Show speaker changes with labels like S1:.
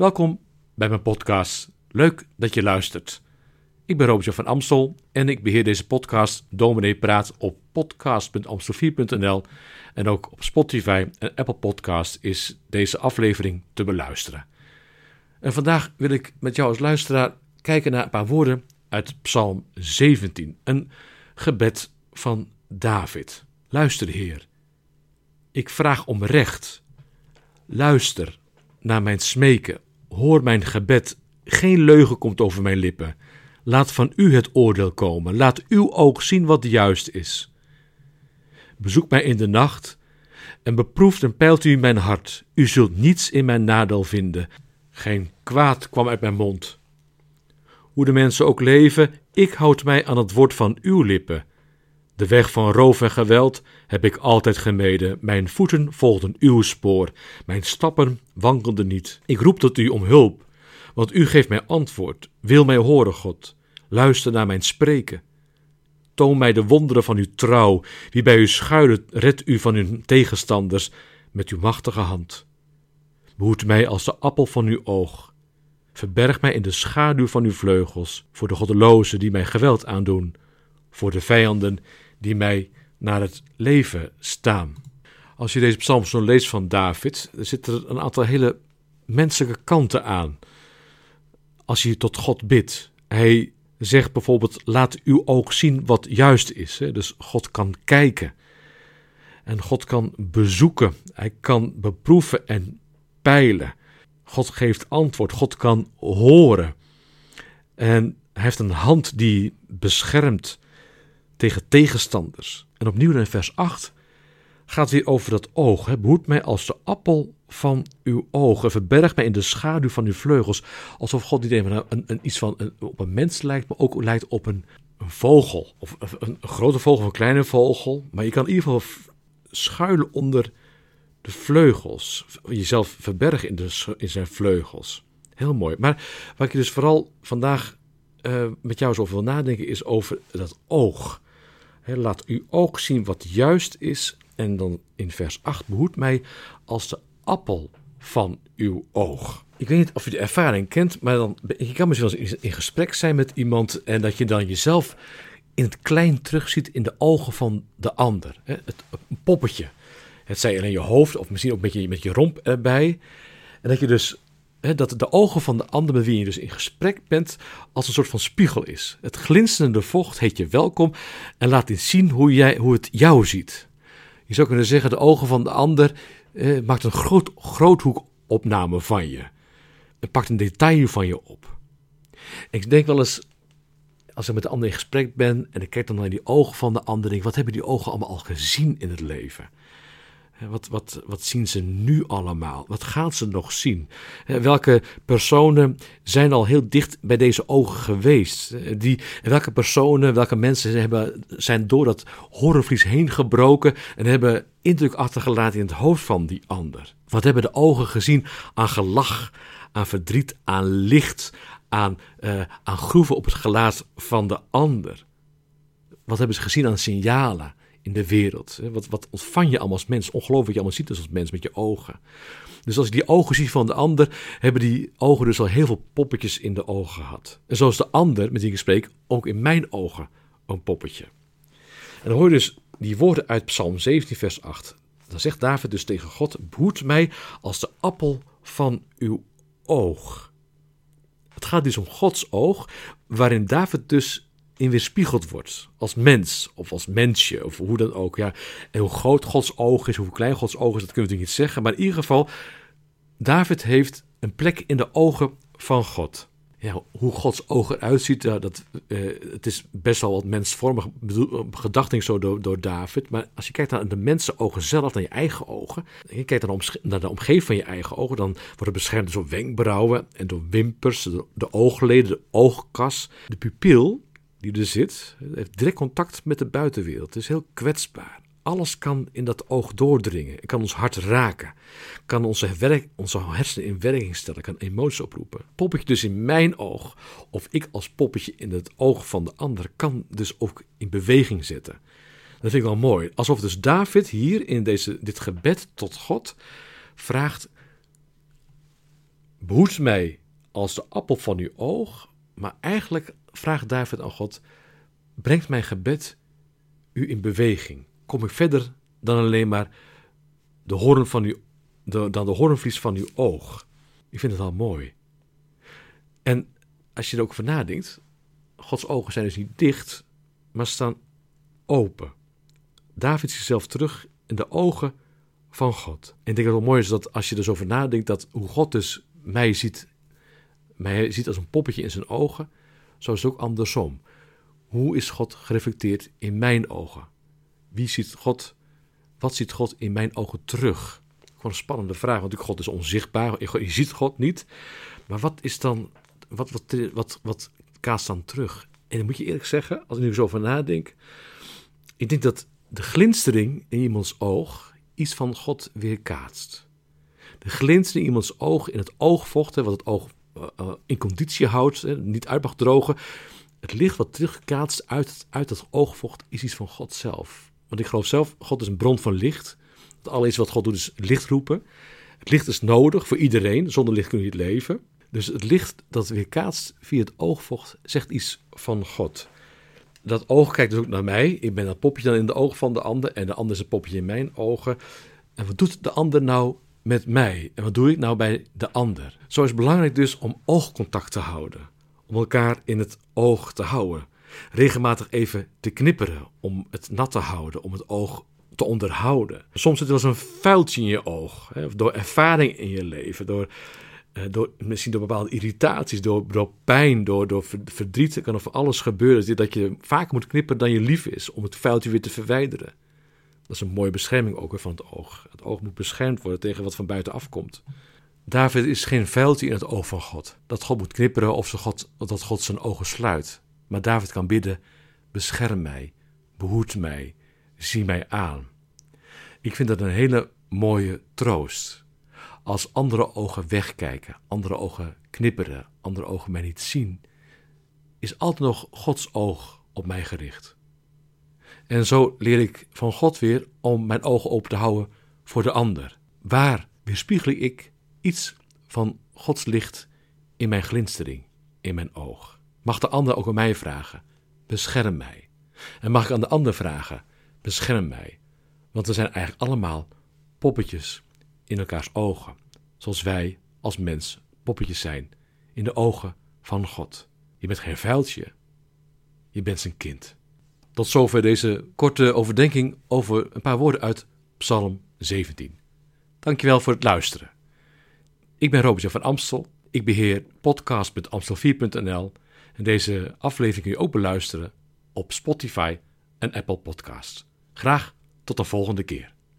S1: Welkom bij mijn podcast. Leuk dat je luistert. Ik ben Robert van Amstel en ik beheer deze podcast Dominee Praat op podcast.amstelvier.nl en ook op Spotify en Apple Podcast is deze aflevering te beluisteren. En vandaag wil ik met jou als luisteraar kijken naar een paar woorden uit Psalm 17, een gebed van David. Luister, Heer. Ik vraag om recht. Luister naar mijn smeken. Hoor mijn gebed. Geen leugen komt over mijn lippen. Laat van u het oordeel komen. Laat uw oog zien wat juist is. Bezoek mij in de nacht en beproeft en peilt u mijn hart. U zult niets in mijn nadeel vinden. Geen kwaad kwam uit mijn mond. Hoe de mensen ook leven, ik houd mij aan het woord van uw lippen. De weg van roof en geweld heb ik altijd gemeden. Mijn voeten volgden uw spoor. Mijn stappen wankelden niet. Ik roep tot u om hulp, want u geeft mij antwoord. Wil mij horen, God. Luister naar mijn spreken. Toon mij de wonderen van uw trouw. Wie bij u schuilen, red u van uw tegenstanders met uw machtige hand. Behoed mij als de appel van uw oog. Verberg mij in de schaduw van uw vleugels, voor de goddelozen die mij geweld aandoen, voor de vijanden die mij naar het leven staan. Als je deze psalm zo leest van David, zitten er een aantal hele menselijke kanten aan. Als je tot God bidt, hij zegt bijvoorbeeld: laat uw oog zien wat juist is. Dus God kan kijken. En God kan bezoeken. Hij kan beproeven en peilen. God geeft antwoord. God kan horen. En hij heeft een hand die beschermt tegen tegenstanders. En opnieuw in vers 8 gaat weer over dat oog. Hè. Behoed mij als de appel van uw ogen. Verberg mij in de schaduw van uw vleugels. Alsof God niet een, een, iets van een, op een mens lijkt, maar ook lijkt op een, een vogel. Of een, grote vogel of een kleine vogel. Maar je kan in ieder geval schuilen onder de vleugels. Jezelf verbergen in, de, in zijn vleugels. Heel mooi. Maar wat ik dus vooral vandaag uh, met jou zo over wil nadenken is over dat oog laat uw oog zien wat juist is. En dan in vers 8 behoed mij als de appel van uw oog. Ik weet niet of je de ervaring kent, maar dan, je kan misschien wel eens in gesprek zijn met iemand en dat je dan jezelf in het klein terugziet in de ogen van de ander. Het, een poppetje. Het zij alleen je hoofd of misschien ook met je, met je romp erbij. En dat je dus dat de ogen van de ander met wie je dus in gesprek bent als een soort van spiegel is. Het glinsterende vocht heet je welkom en laat eens zien hoe, jij, hoe het jou ziet. Je zou kunnen zeggen, de ogen van de ander eh, maakt een groot, groothoekopname van je. Het pakt een detail van je op. ik denk wel eens, als ik met de ander in gesprek ben en ik kijk dan naar die ogen van de ander, denk ik, wat hebben die ogen allemaal al gezien in het leven? Wat, wat, wat zien ze nu allemaal? Wat gaan ze nog zien? Welke personen zijn al heel dicht bij deze ogen geweest? Die, welke personen, welke mensen hebben, zijn door dat horrorvlies heen gebroken en hebben indruk achtergelaten in het hoofd van die ander? Wat hebben de ogen gezien aan gelach, aan verdriet, aan licht, aan, uh, aan groeven op het gelaat van de ander? Wat hebben ze gezien aan signalen? In de wereld. Wat, wat ontvang je allemaal als mens? Ongelooflijk wat je allemaal ziet als mens met je ogen. Dus als ik die ogen zie van de ander, hebben die ogen dus al heel veel poppetjes in de ogen gehad. En zoals de ander met wie ik spreek, ook in mijn ogen een poppetje. En dan hoor je dus die woorden uit Psalm 17, vers 8. Dan zegt David dus tegen God: Behoed mij als de appel van uw oog. Het gaat dus om Gods oog, waarin David dus in weerspiegeld wordt. Als mens of als mensje of hoe dan ook. Ja. En hoe groot Gods oog is, hoe klein Gods oog is, dat kunnen we natuurlijk niet zeggen. Maar in ieder geval, David heeft een plek in de ogen van God. Ja, hoe Gods ogen eruit ziet, dat, uh, het is best wel wat mensvormig gedachting zo door, door David. Maar als je kijkt naar de mensenogen zelf, naar je eigen ogen. En je kijkt naar de, naar de omgeving van je eigen ogen, dan wordt het beschermd door wenkbrauwen en door wimpers, de oogleden, de oogkas. De pupil, die er zit, heeft direct contact met de buitenwereld. Het is heel kwetsbaar. Alles kan in dat oog doordringen. Het kan ons hart raken. Kan onze, werk, onze hersenen in werking stellen. Kan emoties oproepen. Poppetje dus in mijn oog. Of ik als poppetje in het oog van de ander. Kan dus ook in beweging zetten. Dat vind ik wel mooi. Alsof dus David hier in deze, dit gebed tot God vraagt. behoed mij als de appel van uw oog. Maar eigenlijk vraagt David aan God: brengt mijn gebed u in beweging? Kom ik verder dan alleen maar de hoorn van uw, de, dan de hoornvlies van uw oog? Ik vind het al mooi. En als je er ook over nadenkt, Gods ogen zijn dus niet dicht, maar staan open. David zichzelf terug in de ogen van God. En ik denk dat het mooi is dat als je er zo over nadenkt, dat hoe God dus mij ziet, mij ziet als een poppetje in zijn ogen, zo is het ook andersom. Hoe is God gereflecteerd in mijn ogen? Wie ziet God, wat ziet God in mijn ogen terug? Gewoon een spannende vraag, want God is onzichtbaar, je ziet God niet. Maar wat is dan, wat, wat, wat, kaast dan terug? En dan moet je eerlijk zeggen, als ik nu zo over nadenk, ik denk dat de glinstering in iemands oog iets van God weerkaatst. De glinstering in iemands oog, in het oogvocht, wat het oog in conditie houdt, hè, niet uit mag drogen. Het licht wat terugkaatst uit, uit dat oogvocht is iets van God zelf. Want ik geloof zelf, God is een bron van licht. Het alles wat God doet is licht roepen. Het licht is nodig voor iedereen. Zonder licht kun je niet leven. Dus het licht dat weerkaatst via het oogvocht zegt iets van God dat oog kijkt dus ook naar mij. Ik ben dat popje dan in de ogen van de ander en de ander is een popje in mijn ogen. En wat doet de ander nou met mij? En wat doe ik nou bij de ander? Zo is het belangrijk dus om oogcontact te houden. Om elkaar in het oog te houden. Regelmatig even te knipperen om het nat te houden, om het oog te onderhouden. Soms zit er eens een vuiltje in je oog. Hè, door ervaring in je leven, door eh, door, misschien door bepaalde irritaties, door, door pijn, door, door verdriet. Er kan over alles gebeuren. Dat je vaker moet knippen dan je lief is om het vuiltje weer te verwijderen. Dat is een mooie bescherming ook van het oog. Het oog moet beschermd worden tegen wat van buiten afkomt. David is geen vuiltje in het oog van God. Dat God moet knipperen of God, dat God zijn ogen sluit. Maar David kan bidden: bescherm mij, behoed mij, zie mij aan. Ik vind dat een hele mooie troost. Als andere ogen wegkijken, andere ogen knipperen, andere ogen mij niet zien, is altijd nog Gods oog op mij gericht. En zo leer ik van God weer om mijn ogen open te houden voor de ander. Waar weerspiegel ik iets van Gods licht in mijn glinstering, in mijn oog? Mag de ander ook aan mij vragen: bescherm mij. En mag ik aan de ander vragen: bescherm mij. Want we zijn eigenlijk allemaal poppetjes in elkaars ogen, zoals wij als mens poppetjes zijn in de ogen van God. Je bent geen vuiltje, je bent zijn kind. Tot zover deze korte overdenking over een paar woorden uit Psalm 17. Dankjewel voor het luisteren. Ik ben Robert van Amstel. Ik beheer podcast.amstel4.nl en deze aflevering kun je ook beluisteren op Spotify en Apple Podcasts. Graag tot de volgende keer.